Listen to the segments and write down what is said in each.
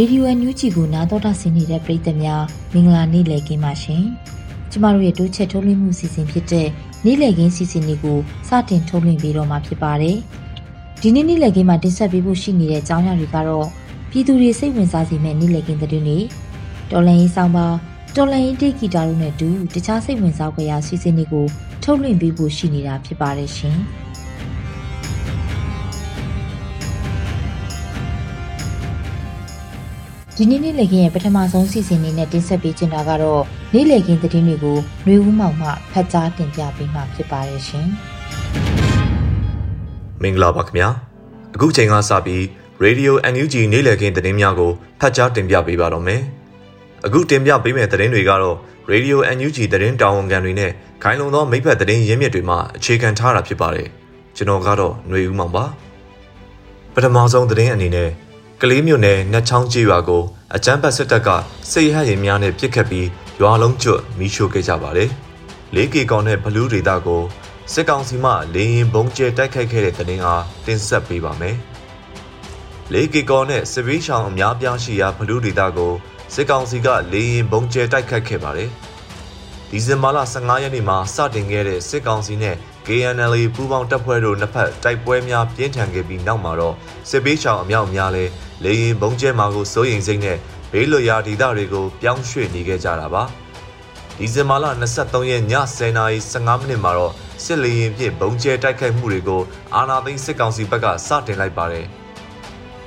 ရေဒီယိုအန်ယူဂျီကိုနားတော်တာဆင်နေတဲ့ပရိသတ်များမင်္ဂလာနေ့လည်ခင်းပါရှင်။ကျမတို့ရဲ့တိုးချက်ထုတ်လွှင့်မှုစီစဉ်ဖြစ်တဲ့နေ့လည်ခင်းစီစဉ်လေးကိုစတင်ထုတ်လွှင့်ပေးတော့မှာဖြစ်ပါတယ်။ဒီနေ့နေ့လည်ခင်းမှာတင်ဆက်ပေးဖို့ရှိနေတဲ့အကြောင်းအရာတွေကတော့ပြည်သူတွေစိတ်ဝင်စားစေမယ့်နေ့လည်ခင်းသတင်းတွေတော်လန်ရေးဆောင်ပါတော်လန်ရေးတေးဂီတာတို့နဲ့တူတခြားစိတ်ဝင်စားဖွယ်ရာစီစဉ်တွေကိုထုတ်လွှင့်ပေးဖို့ရှိနေတာဖြစ်ပါတယ်ရှင်။ ဒီနေ့နေ့လည်ခင်းရဲ့ပထမဆုံးစီစဉ်နေတဲ့တင်ဆက်ပေးချင်တာကတော့နေ့လည်ခင်းသတင်းတွေကိုနှွေဦးမောင်မှဖတ်ကြားတင်ပြပေးမှာဖြစ်ပါတယ်ရှင်။မင်္ဂလာပါခင်ဗျာ။အခုချိန်ကစပြီး Radio NUG နေ့လည်ခင်းသတင်းများကိုဖတ်ကြားတင်ပြပေးပါတော့မယ်။အခုတင်ပြပေးမယ့်သတင်းတွေကတော့ Radio NUG သတင်းတာဝန်ခံတွေနဲ့ခိုင်လုံသောမိဖက်သတင်းရင်းမြစ်တွေမှအခြေခံထားတာဖြစ်ပါတယ်။ကျွန်တော်ကတော့နှွေဦးမောင်ပါ။ပထမဆုံးသတင်းအနေနဲ့ ကလေးမြို့နယ်နှက်ချောင်းကြီးရွာကိုအကြမ်းဖက်စစ်တပ်ကစိတ်ဟရင်များနဲ့ပစ်ခတ်ပြီးရွာလုံးကျွတ်မီးရှို့ခဲ့ကြပါတယ်။လေးကေကောင်နဲ့ဘလူးဒေတာကိုစစ်ကောင်စီမှလေရင်ဘုံကျဲတိုက်ခိုက်ခဲ့တဲ့တဲ့တင်အားတင်ဆက်ပေးပါမယ်။လေးကေကောင်နဲ့စစ်ပေးချောင်အများပြားရှိရာဘလူးဒေတာကိုစစ်ကောင်စီကလေရင်ဘုံကျဲတိုက်ခိုက်ခဲ့ပါတယ်။ဒီဇင်ဘာလ15ရက်နေ့မှာစတင်ခဲ့တဲ့စစ်ကောင်စီနဲ့ KNL ပူးပေါင်းတပ်ဖွဲ့တို့နှစ်ဖက်တိုက်ပွဲများပြင်းထန်ခဲ့ပြီးနောက်မှာတော့စစ်ပေးချောင်အမြောက်များလည်း လေရင်ဘုံကျဲမှာကိုစိုးရိမ်စိတ်နဲ့ဘေးလွရာဒေသတွေကိုပြောင်းရွှေ့နေခဲ့ကြတာပါဒီဇင်ဘာလ23ရက်ည10:15မိနစ်မှာတော့စစ်လေရင်ဖြင့်ဘုံကျဲတိုက်ခိုက်မှုတွေကိုအာဏာသိမ်းစစ်ကောင်စီဘက်ကစတင်လိုက်ပါတယ်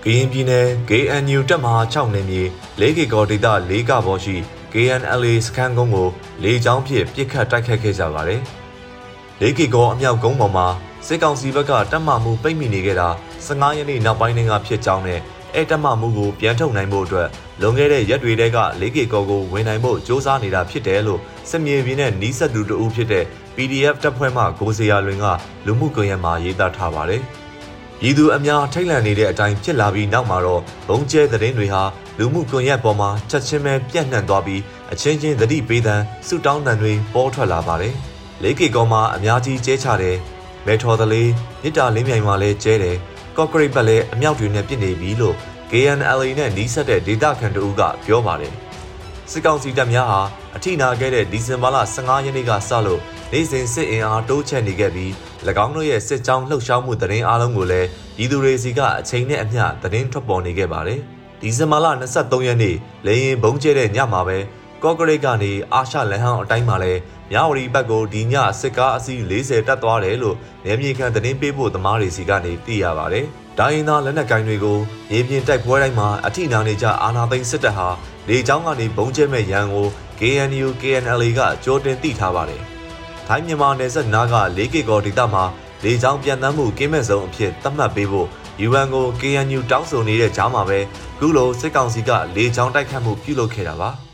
ကရင်ပြည်နယ် KNU တပ်မဟာ6နယ်မြေ၄ကီကောဒေသ၄ကဘောရှိ KNLA စခန်းကုန်းကိုလေကြောင်းဖြင့်ပစ်ခတ်တိုက်ခိုက်ခဲ့ကြပါတယ်။၄ကီကောအမြောက်ကုန်းပေါ်မှာစစ်ကောင်စီဘက်ကတပ်မမှုပိတ်မိနေခဲ့တာ15ရက်နေ့နောက်ပိုင်းကဖြစ်ကြောင်းနဲ့ အဲတက်မှမှုကိုပြန်ထုတ်နိုင်ဖို့အတွက်လွန်ခဲ့တဲ့ရက်တွေတဲက 4K ကောကိုဝင်နိုင်ဖို့စ조사နေတာဖြစ်တယ်လို့စစ်မြေပြင်နဲ့နီးစပ်သူတဦးဖြစ်တဲ့ PDF တပ်ဖွဲ့မှကိုစီယာလွင်ကလူမှုကွန်ရက်မှာရေးသားထားပါတယ်။ရည်သူအများထိတ်လန့်နေတဲ့အတိုင်းဖြစ်လာပြီးနောက်မှာတော့ဘုံကျဲသတင်းတွေဟာလူမှုကွန်ရက်ပေါ်မှာချက်ချင်းပဲပြန့်နှံ့သွားပြီးအချင်းချင်းသတိပေးသံစုတောင်းတံတွေပေါ်ထွက်လာပါတယ်။လေးကေကောမှာအများကြီးကျဲချတယ်။မဲထော်သလေးမြစ်တာလင်းမြိုင်မှာလည်းကျဲတယ် ကော့ကရိတ်ဘက်လည်းအမြောက်တွေနဲ့ပြစ်နေပြီလို့ KNLA နဲ့နှီးဆက်တဲ့ဒေသခံတို့ကပြောပါတယ်။စစ်ကောင်စီတပ်များဟာအထိနာခဲ့တဲ့ဒီဇင်ဘာလ15ရက်နေ့ကစလို့နေစဉ်စစ်အင်အားတိုးချဲ့နေခဲ့ပြီး၎င်းတို့ရဲ့စစ်ကြောင်းလှုပ်ရှားမှုသတင်းအလုံးကိုလည်းပြည်သူတွေစီကအချိန်နဲ့အမျှသတင်းထွက်ပေါ်နေခဲ့ပါတယ်။ဒီဇင်ဘာလ23ရက်နေ့လေရင်ဘုံကျဲတဲ့ညမှာပဲကော့ကရိတ်ကနေအာရှလန်ဟောင်းအတိုင်းမှာလဲ မြဝတီဘက်ကိုဒီညစစ်ကားအစီး40တက်သွားတယ်လို့နေမြေခံသတင်းပေးဖို့သမားတွေစီကနေသိရပါတယ်။ဒိုင်းသားလက်နက်ကိုင်တွေကိုရေပြင်တိုက်ပွဲတိုင်းမှာအထိနာနေကြအာနာသိန်းစစ်တပ်ဟာလေကြောင်းကနေဘုံကျဲမဲ့ရန်ကို KNU KNLA ကကြောတင်တိထားပါတယ်။ထိုင်းမြန်မာနယ်စပ်နားက 4K ကောဒေသမှာလေကြောင်းပြန်တမ်းမှုကင်းမဲ့ဆုံးအဖြစ်သတ်မှတ်ပေးဖို့ UN ကို KNU တောင်းဆိုနေတဲ့ကြားမှာပဲခုလိုစစ်ကောင်စီကလေကြောင်းတိုက်ခတ်မှုပြုလုပ်ခဲ့တာပါ။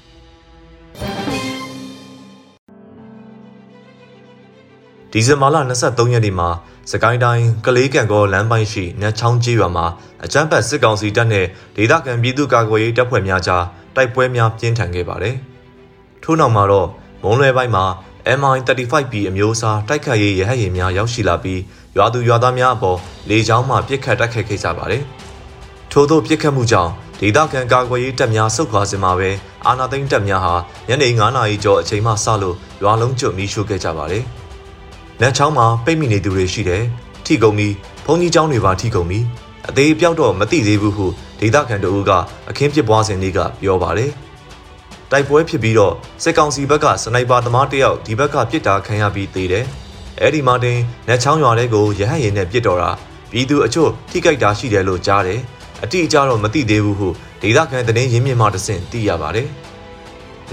ဒီဇင်ဘာလ23ရက်နေ့မှာစကိုင်းတိုင်းကလေးကံကောလမ်းပိုင်းရှိနတ်ချောင်းကြီးရွာမှာအကြမ်းဖက်စစ်ကောင်စီတပ်နဲ့ဒေသခံပြည်သူ့ကာကွယ်ရေးတပ်ဖွဲ့များကြားတိုက်ပွဲများပြင်းထန်ခဲ့ပါတယ်။ထို့နောက်မှာတော့မုံလွယ်ပိုင်းမှာ MI35B အမျိုးအစားတိုက်ခတ်ရေးရဟတ်ယာဉ်များရောက်ရှိလာပြီးရွာသူရွာသားများအပေါ်လေကြောင်းမှပစ်ခတ်တိုက်ခိုက်ခဲ့ကြပါတယ်။ထို့သောပစ်ခတ်မှုကြောင့်ဒေသခံကာကွယ်ရေးတပ်များဆုတ်ခွာစင်မှာပဲအာနာသိန်းတပ်များဟာညနေ9:00နာရီကျော်အချိန်မှစလို့ရွာလုံးကျွတ်မီးရှို့ခဲ့ကြပါတယ်။ လမ်းချောင်းမှာပိတ်မိနေသူတွေရှိတယ်။ထိကုန်ပြီးဘဘုံကြီးကျောင်းတွေပါထိကုန်ပြီအသေးပြောက်တော့မသိသေးဘူးဟုဒေသခံတို့ကအခင်းဖြစ်ပွားစဉ်နေ့ကပြောပါတယ်တိုက်ပွဲဖြစ်ပြီးတော့စစ်ကောင်စီဘက်ကစနိုက်ပါသမားတယောက်ဒီဘက်ကပစ်တာခံရပြီးသေးတယ်အဲ့ဒီမှာတင်လက်ချောင်းရွာတဲ့ကိုရဟတ်ရင်နဲ့ပစ်တော်တာပြည်သူအချို့ထိကြိုက်တာရှိတယ်လို့ကြားတယ်အတိအကျတော့မသိသေးဘူးဟုဒေသခံသတင်းရင်းမြစ်မှတဆင့်သိရပါတယ်။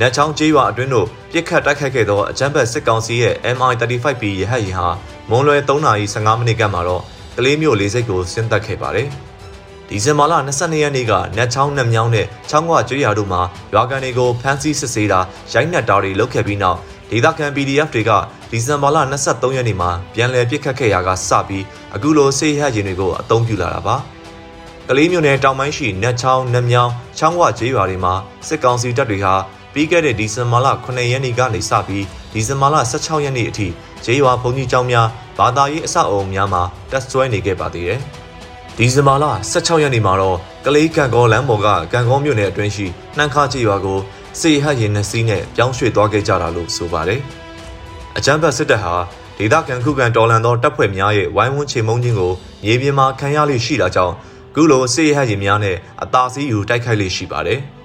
နတ်ချောင်းကျေးရွာအတွင်းတို့ပြစ်ခတ်တိုက်ခိုက်ခဲ့သောအကြမ်းဖက်စစ်ကောင်စီရဲ့ MI-35B ရဟတ်ယာဉ်ဟာမွန်လွယ်3:15မိနစ်ကမှတော့ကလေးမျိုးလေးစိတ်ကိုဆင်းသက်ခဲ့ပါတယ်။ဒီဇင်ဘာလ22ရက်နေ့ကနတ်ချောင်းနတ်မြောင်းနဲ့ချောင်းကွာကျွော်တို့မှာရွာကန်တွေကိုဖမ်းဆီးစစ်ဆေးတာရိုက်နှက်တာတွေလုပ်ခဲ့ပြီးနောက်ဒေသခံ PDF တွေကဒီဇင်ဘာလ23ရက်နေ့မှာပြန်လည်ပြစ်ခတ်ခဲ့ရာကစပြီးအခုလိုဆေးရရင်တွေကိုအသုံးပြုလာတာပါ။ကလေးမျိုးနယ်တောင်ပိုင်းရှိနတ်ချောင်းနတ်မြောင်းချောင်းကွာကျေးရွာတွေမှာစစ်ကောင်စီတပ်တွေဟာ ပြီးခဲ့တဲ့ဒီဇင်ဘာလ9ရက်နေ့ကနေစပြီးဒီဇင်ဘာလ16ရက်နေ့အထိကျေးရွာဘုံကြီးကျောင်းများဘာသာရေးအဆောက်အအုံများမှာတက်ဆွဲနေခဲ့ပါသေးတယ်။ဒီဇင်ဘာလ16ရက်နေ့မှာတော့ကလေးကံကောလမ်းပေါ်ကကံကောမြို့နယ်အတွင်းရှိနှမ်းခါကျေးရွာကိုစေဟတ်ရင်နှစီးနဲ့ပြောင်းရွှေ့သွားခဲ့ကြတာလို့ဆိုပါတယ်။အကြမ်းဖက်စစ်တပ်ဟာဒေသခံခုခံတော်လှန်သောတပ်ဖွဲ့များရဲ့ဝိုင်းဝန်းချေမှုန်းခြင်းကိုမြေပြင်မှာခံရလိရှိတာကြောင့်ခုလိုစေဟတ်ရင်များနဲ့အသာစီးယူတိုက်ခိုက်လိရှိပါတယ်။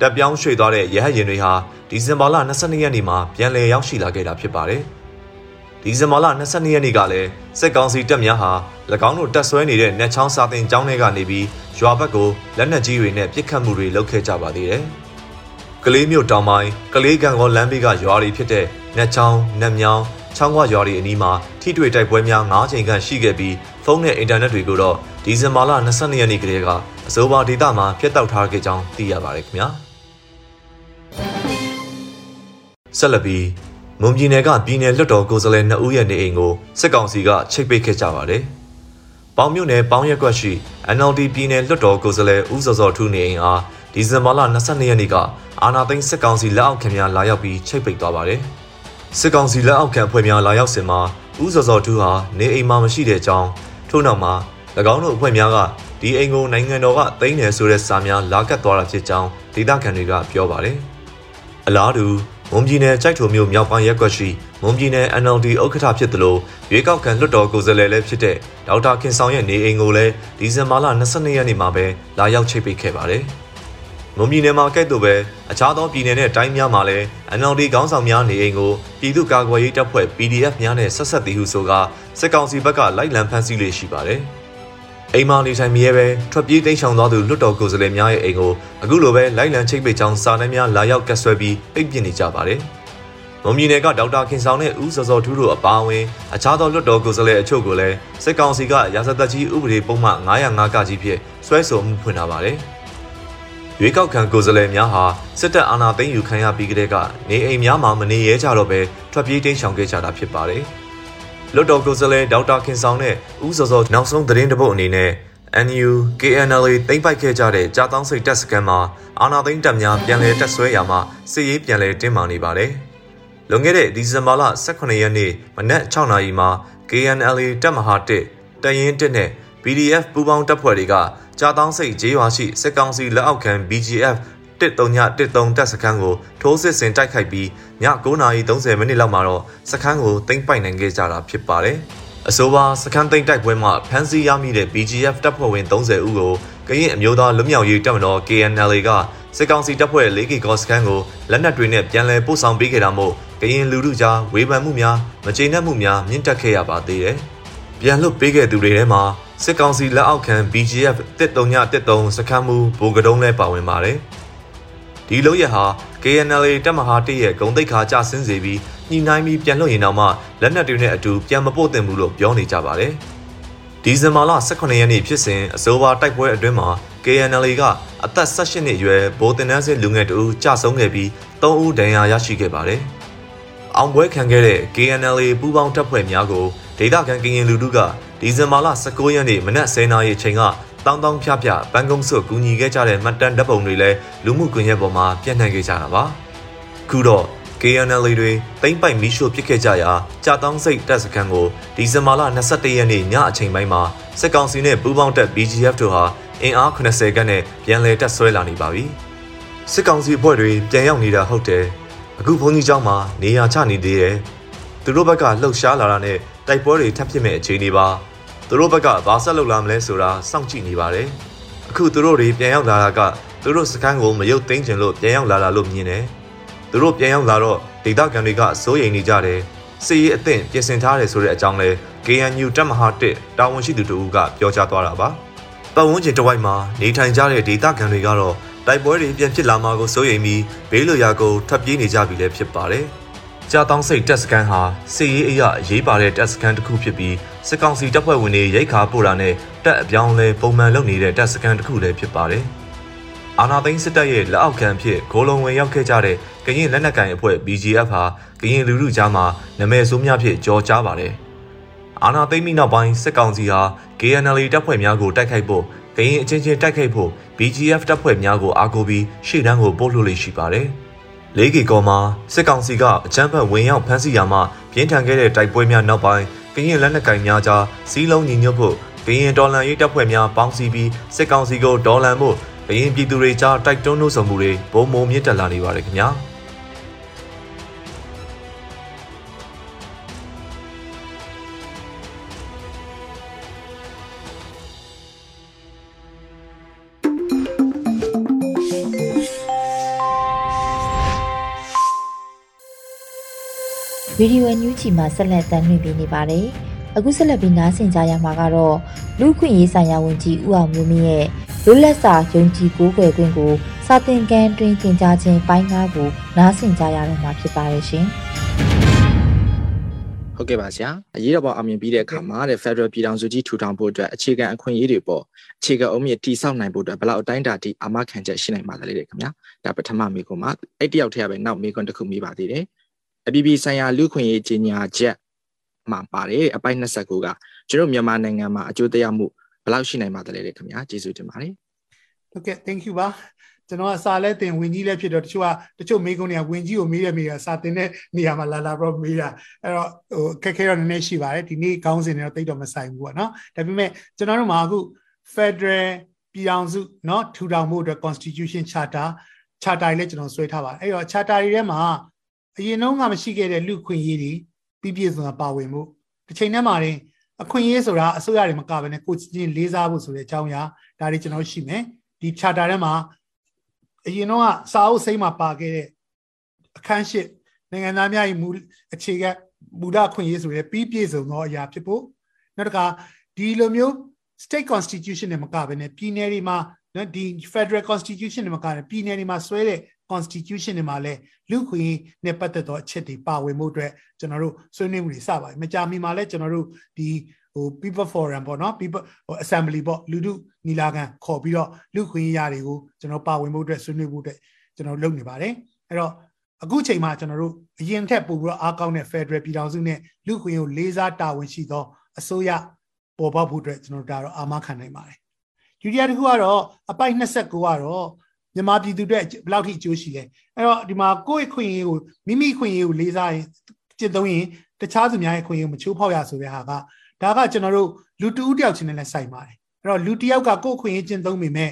တပ်ပြောင်းရွှေ့သွားတဲ့ရဟတ်ရင်တွေဟာဒီဇင်ဘာလ22ရက်နေ့မှာပြန်လည်ရောက်ရှိလာခဲ့တာဖြစ်ပါတယ်။ဒီဇင်ဘာလ22ရက်နေ့ကလည်းစစ်ကောင်စီတပ်များဟာ၎င်းတို့တပ်ဆွဲနေတဲ့နက်ချောင်းစာတင်ကျောင်းထဲကနေပြီးရွာဘက်ကိုလက်နက်ကြီးတွေနဲ့ပစ်ခတ်မှုတွေလုပ်ခဲ့ကြပါသေးတယ်။ကလေးမြို့တောင်ပိုင်းကလေးကံကောလမ်းဘေးကရွာတွေဖြစ်တဲ့နက်ချောင်း၊နက်မြောင်းချောင်းခွရွာတွေအနီးမှာထိတွေ့တိုက်ပွဲများ9ချိန်ခန့်ရှိခဲ့ပြီးဖုန်းနဲ့အင်တာနက်တွေကိုတော့ဒီဇင်ဘာလ22ရက်နေ့ကတည်းကအစိုးရဒေသမှာဖျက်တောက်ထားခဲ့ကြောင်းသိရပါတယ်ခင်ဗျာ ဆက်လက်ပြီးမွန်ပြည်နယ်ကပြည်နယ်လွတ်တော်ကိုယ်စားလှယ်2ဦးရဲ့နေအိမ်ကိုစစ်ကောင်စီကချိတ်ပိတ်ခဲ့ကြပါတယ်။ပေါင်မြို့နယ်ပေါင်ရက်ကွက်ရှိ NLD ပြည်နယ်လွတ်တော်ကိုယ်စားလှယ်ဦးစောစောထူးနေအိမ်အားဒီဇင်ဘာလ22ရက်နေ့ကအာနာသိန်းစစ်ကောင်စီလက်အောက်ခံများလာရောက်ပြီးချိတ်ပိတ်သွားပါတယ်။စစ်ကောင်စီလက်အောက်ခံဖွဲ့များလာရောက်စဉ်မှာဦးစောစောထူးဟာနေအိမ်မှာမရှိတဲ့အကြောင်းထို့နောက်မှာ၎င်းတို့အဖွဲ့များကဒီအိမ်ကိုနိုင်ငံတော်ကသိမ်းတယ်ဆိုတဲ့စာများလာကတ်သွားတာဖြစ်ကြောင်းဒေသခံတွေကပြောပါတယ်။အလားတူ မွန်ပြည်နယ်ကြိုက်ထုံမြို့မြောက်ပိုင်းရက်ကွက်ရှိမွန်ပြည်နယ် NLD ဥက္ကဋ္ဌဖြစ်သလိုရွေးကောက်ခံလွှတ်တော်ကိုယ်စားလှယ်လည်းဖြစ်တဲ့ဒေါက်တာခင်ဆောင်ရဲ့နေအိမ်ကိုလည်းဒီဇင်ဘာလ22ရက်နေ့မှာပဲလာရောက်ချိတ်ပိတ်ခဲ့ပါတယ်။မွန်ပြည်နယ်မှာကဲ့သို့ပဲအခြားသောပြည်နယ်နဲ့တိုင်းများမှာလည်း NLD ခေါင်းဆောင်များနေအိမ်ကိုပြည်သူ့ကာကွယ်ရေးတပ်ဖွဲ့ PDF များနဲ့ဆက်ဆက်တည်ဟုဆိုကစစ်ကောင်စီဘက်ကလိုက်လံဖမ်းဆီးလေးရှိပါတယ်။ အိမ်မာနေထိုင်မြဲပဲထွက်ပြေးတိမ်းရှောင်သွားသူလွတ်တော်ကိုယ်စားလှယ်များရဲ့အိမ်ကိုအခုလိုပဲလိုက်လံချိတ်ပိတ်ကြောင်းစာတမ်းများလာရောက်ကတ်ဆွဲပြီးပိတ်ပစ်နေကြပါတယ်။မွန်ပြည်နယ်ကဒေါက်တာခင်ဆောင်နဲ့ဦးစောစောထူးတို့အပါအဝင်အခြားသောလွတ်တော်ကိုယ်စားလှယ်အချို့ကိုလည်းစစ်ကောင်စီကရာဇသက်ကြီးဥပဒေပုံမှန်905ကကြီးဖြင့်ဆွဲဆိုမှုဖွင့်ထားပါတယ်။ရွေးကောက်ခံကိုယ်စားလှယ်များဟာစစ်တပ်အာဏာသိမ်းယူခံရပြီးကတည်းကနေအိမ်များမှာမနေရဲကြတော့ပဲထွက်ပြေးတိမ်းရှောင်ခဲ့ကြတာဖြစ်ပါတယ်။ လွတ်တော်ကိုယ်စားလှယ်ဒေါက်တာခင်ဆောင်နဲ့ဦးစောစောနောက်ဆုံးသတင်းတပုတ်အနေနဲ့ NU KNLA တိမ့်ပိုက်ခဲ့ကြတဲ့ကြာတောင်းစိတ်တက်စကန်မှာအာနာသိန်းတပ်များပြန်လည်တက်ဆွဲရာမှာစစ်ရေးပြန်လည်တင်းမာနေပါတယ်။လွန်ခဲ့တဲ့ဒီဇင်ဘာလ18ရက်နေ့မနက်6နာရီမှာ KNLA တပ်မဟာ1တရင်1နဲ့ PDF ပူးပေါင်းတပ်ဖွဲ့တွေကကြာတောင်းစိတ်ဂျေးရွာရှိစစ်ကောင်စီလက်အောက်ခံ BGF 1313တပ်စခန်းကိုထိုးစစ်ဆင်တိုက်ခိုက်ပြီးည9:30မိနစ်လောက်မှာတော့စခန်းကိုသိမ်းပိုက်နိုင်ခဲ့ကြတာဖြစ်ပါတယ်။အဆိုပါစခန်းသိမ်းတိုက်ပွဲမှာဖမ်းဆီးရမိတဲ့ BGF တပ်ဖွဲ့ဝင်30ဦးကိုကရင်အမျိုးသားလွတ်မြောက်ရေးတပ်မတော် KNLA ကစစ်ကောင်စီတပ်ဖွဲ့ 4K ကောစခန်းကိုလက်နက်တွေနဲ့ပြန်လည်ပို့ဆောင်ပေးခဲ့တာမို့ကရင်လူထုကြားဝေဖန်မှုများမကျေနပ်မှုများမြင့်တက်ခဲ့ရပါသေးတယ်။ပြန်လွတ်ပေးခဲ့သူတွေထဲမှာစစ်ကောင်စီလက်အောက်ခံ BGF 1313စခန်းမူဗိုလ်ကတုံးလည်းပါဝင်ပါတယ်။ ဒီလို့ရဟာ KNLA တပ်မဟာ1ရဲ့ဂုံတိတ်ခါကြဆင်းစေပြီးညှိနှိုင်းပြီးပြန်လွှတ်ရင်တော့မှလက်နက်တွေနဲ့အတူပြန်မပို့တင်ဘူးလို့ပြောနေကြပါတယ်။ဒီဇင်ဘာလ18ရက်နေ့ဖြစ်စဉ်အစိုးရတိုက်ပွဲအတွင်းမှာ KNLA ကအသက်18နှစ်အရွယ်ဗိုလ်တင်နန်းစစ်လူငယ်တဦးကြာဆုံးခဲ့ပြီး3ဦးဒဏ်ရာရရှိခဲ့ပါတယ်။အောင်ပွဲခံခဲ့တဲ့ KNLA ပူးပေါင်းတပ်ဖွဲ့များကိုဒေသခံကရင်လူထုကဒီဇင်ဘာလ19ရက်နေ့မနက်10:00နာရီအချိန်က တောင်းတောင်းဖြဖြပန်းကုန်းစွတ်ကူညီခဲ့ကြတဲ့မှတ်တမ်းဓာတ်ပုံတွေလည်းလူမှုကွန်ရက်ပေါ်မှာပြန့်နှံ့ခဲ့ကြတာပါခုတော့ KNL တွေတိမ့်ပိုက်မီရှို့ပစ်ခဲ့ကြရာကြာတောင်းစိတ်တပ်စခန်းကိုဒီဇင်ဘာလ22ရက်နေ့ညအချိန်ပိုင်းမှာစစ်ကောင်စီနဲ့ပူးပေါင်းတပ် BGF တို့ဟာအင်အား80ခန်းနဲ့ပြန်လည်တပ်ဆွဲလာနေပါပြီစစ်ကောင်စီအဖွဲ့တွေပြန်ရောက်နေတာဟုတ်တယ်အခုဘုန်းကြီးကျောင်းမှာနေရာချနေသေးတယ်သူတို့ဘက်ကလှုပ်ရှားလာတာနဲ့တိုက်ပွဲတွေထပ်ဖြစ်မဲ့အခြေအနေပါ သူတို့ဘက်ကဘာဆက်လုပ်လာမလဲဆိုတာစောင့်ကြည့်နေပါတယ်အခုသူတို့တွေပြန်ရောက်လာတာကသူတို့စခန်းကိုမရုပ်သိမ်းခြင်းလို့ပြန်ရောက်လာတာလို့မြင်တယ်သူတို့ပြန်ရောက်လာတော့ဒေသခံတွေကစိုးရိမ်နေကြတယ်စီရေးအသင့်ပြင်ဆင်ထားတယ်ဆိုတဲ့အကြောင်းလဲ KNU တပ်မဟာ1တာဝန်ရှိသူတို့ကပြောကြားသွားတာပါပတ်ဝန်းကျင်တစ်ဝိုက်မှာနေထိုင်ကြတဲ့ဒေသခံတွေကတော့တိုက်ပွဲတွေပြန်ဖြစ်လာမှာကိုစိုးရိမ်ပြီးဘေးလွရာကိုထွက်ပြေးနေကြပြီလည်းဖြစ်ပါတယ်။ ကြာတောင်းစိတ်တက်စကန်ဟာစစ်ရေးအရာအရေးပါတဲ့တက်စကန်တစ်ခုဖြစ်ပြီးစစ်ကောင်စီတပ်ဖွဲ့ဝင်တွေရိတ်ခါပို့တာနဲ့တက်အပြောင်းလဲပုံမှန်လုပ်နေတဲ့တက်စကန်တစ်ခုလည်းဖြစ်ပါတယ်။အာနာသိန်းစစ်တပ်ရဲ့လက်အောက်ခံဖြစ်ဂိုးလုံးဝင်ရောက်ခဲ့ကြတဲ့ကရင်လက်နက်ကိုင်အဖွဲ့ BGF ဟာကရင်လူလူကြားမှာနာမည်ဆိုးများဖြစ်ကြော်ကြားပါတယ်။အာနာသိန်းမိနောက်ပိုင်းစစ်ကောင်စီဟာ KNL တပ်ဖွဲ့များကိုတိုက်ခိုက်ဖို့ကရင်အချင်းချင်းတိုက်ခိုက်ဖို့ BGF တပ်ဖွဲ့များကိုအားကိုးပြီးရှေ့တန်းကိုပို့လို့လိရှိပါတယ်။ လေးကီကောမှာစစ်ကောင်စီကအကြမ်းဖက်ဝင်ရောက်ဖမ်းဆီးရာမှာပြင်းထန်ခဲ့တဲ့တိုက်ပွဲများနောက်ပိုင်းကရင်လက်နက်ကိုင်များကြားစီးလုံးညီညွတ်ဖို့ကရင်ဒေါ်လာရေးတပ်ဖွဲ့များပေါင်းစည်းပြီးစစ်ကောင်စီကိုဒေါ်လာမှုကရင်ပြည်သူတွေကြားတိုက်တွန်းနှုတ်ဆောင်မှုတွေပုံမုံမြင့်တက်လာနေပါတယ်ခင်ဗျာ။။ ဗီဒီယိုအန်ယူဂျီမှာဆက်လက်တင်ပြပေးနေပါတယ်။အခုဆက်လက်ပြီးနားဆင်ကြရမှာကတော့လူခွင့်ရေးဆိုင်ရာဝန်ကြီးဦးအောင်မျိုးမင်းရဲ့လွတ်လပ်စာယုံကြည်ကိုးကွယ်ခွင့်ကိုစာသင်ခန်းတွင်သင်ကြားခြင်းပိုင်းကားကိုနားဆင်ကြရတော့မှာဖြစ်ပါတယ်ရှင်။ဟုတ်ကဲ့ပါဆရာအရေးတော်ပုံအောင်မြင်ပြီးတဲ့အခါမှာတဲ့ Federal ပြည်ထောင်စုကြီးထူထောင်ဖို့အတွက်အခြေခံအခွင့်အရေးတွေပေါ်အခြေခံအုံးမြင့်တိစောက်နိုင်ဖို့အတွက်ဘယ်လောက်အတိုင်းအတာထိအာမခံချက်ရှိနိုင်ပါသလဲတဲ့ခင်ဗျာဒါပထမမိကွန်းမှာအဲ့တယောက်တည်းကပဲနောက်မိကွန်းတစ်ခုမိပါသေးတယ် အပြည်ပြည်ဆိုင်ရာလူခွင့်ရေးကြီးညာချက်မှာပါတယ်အပိုင်း29ကကျွန်တော်မြန်မာနိုင်ငံမှာအကျိုးသက်ရောက်မှုဘယ်လောက်ရှိနိုင်ပါသလဲတဲ့ခင်ဗျာကျေးဇူးတင်ပါတယ်ဟုတ်ကဲ့ thank you ပါကျွန်တော်ကစာလဲတင်ဝင်ကြီးလဲဖြစ်တော့တချို့ကတချို့မေးခွန်းတွေကဝင်ကြီးကိုမေးရမေးရစာတင်တဲ့နေရာမှာလာလာပြီးမေးတာအဲ့တော့ဟိုခက်ခဲတော့နည်းနည်းရှိပါတယ်ဒီနေ့ခေါင်းစဉ်တွေတော့တိတ်တော့မဆိုင်ဘူးပေါ့နော်ဒါပေမဲ့ကျွန်တော်တို့မှာအခု Federal ပြည်အောင်စုเนาะထူထောင်မှုအတွက် Constitution Charter Charter လည်းကျွန်တော်ဆွဲထားပါတယ်အဲ့တော့ Charter တွေထဲမှာ အရင်တုန်းကမရှိခဲ့တဲ့လူခွင့်ရေးတွေပြည့်ပြည့်စုံစုံပါဝင်မှုတစ်ချိန်တည်းမှာရင်အခွင့်အရေးဆိုတာအစိုးရတွေမကဘဲနဲ့ကိုယ်ချင်းလေးစားဖို့ဆိုတဲ့အကြောင်းအရာဒါတွေကျွန်တော်ရှိမယ်ဒီ charter ထဲမှာအရင်တော့စာအုပ်စိမ်းမှာပါခဲ့တဲ့အခန်းရှိနိုင်ငံသားများ၏မူအခြေခံမူလခွင့်ရေးဆိုတဲ့ပြီးပြည့်စုံသောအရာဖြစ်ဖို့နောက်တစ်ခါဒီလိုမျိုး state constitution နဲ့မကဘဲနဲ့ပြည်နယ်တွေမှာနော်ဒီ federal constitution နဲ့မကဘဲပြည်နယ်တွေမှာဆွဲတဲ့ constitution တွေမှာလည်းလူခွင့်နဲ့ပတ်သက်သောအချက်တွေပါဝင်မှုအတွက်ကျွန်တော်တို့ဆွေးနွေးမှုတွေစပါတယ်မကြာမီမှာလည်းကျွန်တော်တို့ဒီဟို people forum ပေါ့နော် people ဟို assembly ပေါ့လူထုညီလာခံခေါ်ပြီးတော့လူခွင့်ရတွေကိုကျွန်တော်ပါဝင်မှုအတွက်ဆွေးနွေးမှုအတွက်ကျွန်တော်လုပ်နေပါတယ်အဲ့တော့အခုချိန်မှာကျွန်တော်တို့အရင်ထက်ပိုပြီးတော့အားကောင်းတဲ့ Federal ပြည်ထောင်စုနဲ့လူခွင့်ကိုလေးစားတာဝန်ရှိသောအစိုးရပေါ်ပေါက်ဖို့အတွက်ကျွန်တော်တို့ဒါတော့အာမခံနိုင်ပါတယ်ဒုတိယတစ်ခုကတော့အပိုက်29ကတော့ မြန်မာပြည်သူတွေဘယ်လောက်ထိအကျိုးရှိလဲအဲ့တော့ဒီမှာကိုယ့်ခွင့်ရေးကိုမိမိခွင့်ရေးကိုလေးစားရင်ကျင့်သုံးရင်တခြားသူများရဲ့ခွင့်ရေးကိုမချိုးဖောက်ရဆိုတဲ့ဟာကဒါကကျွန်တော်တို့လူတူဦးတယောက်ချင်းနဲ့လည်းစိုက်ပါတယ်အဲ့တော့လူတယောက်ကကိုယ့်ခွင့်ရေးကျင့်သုံးမိမဲ့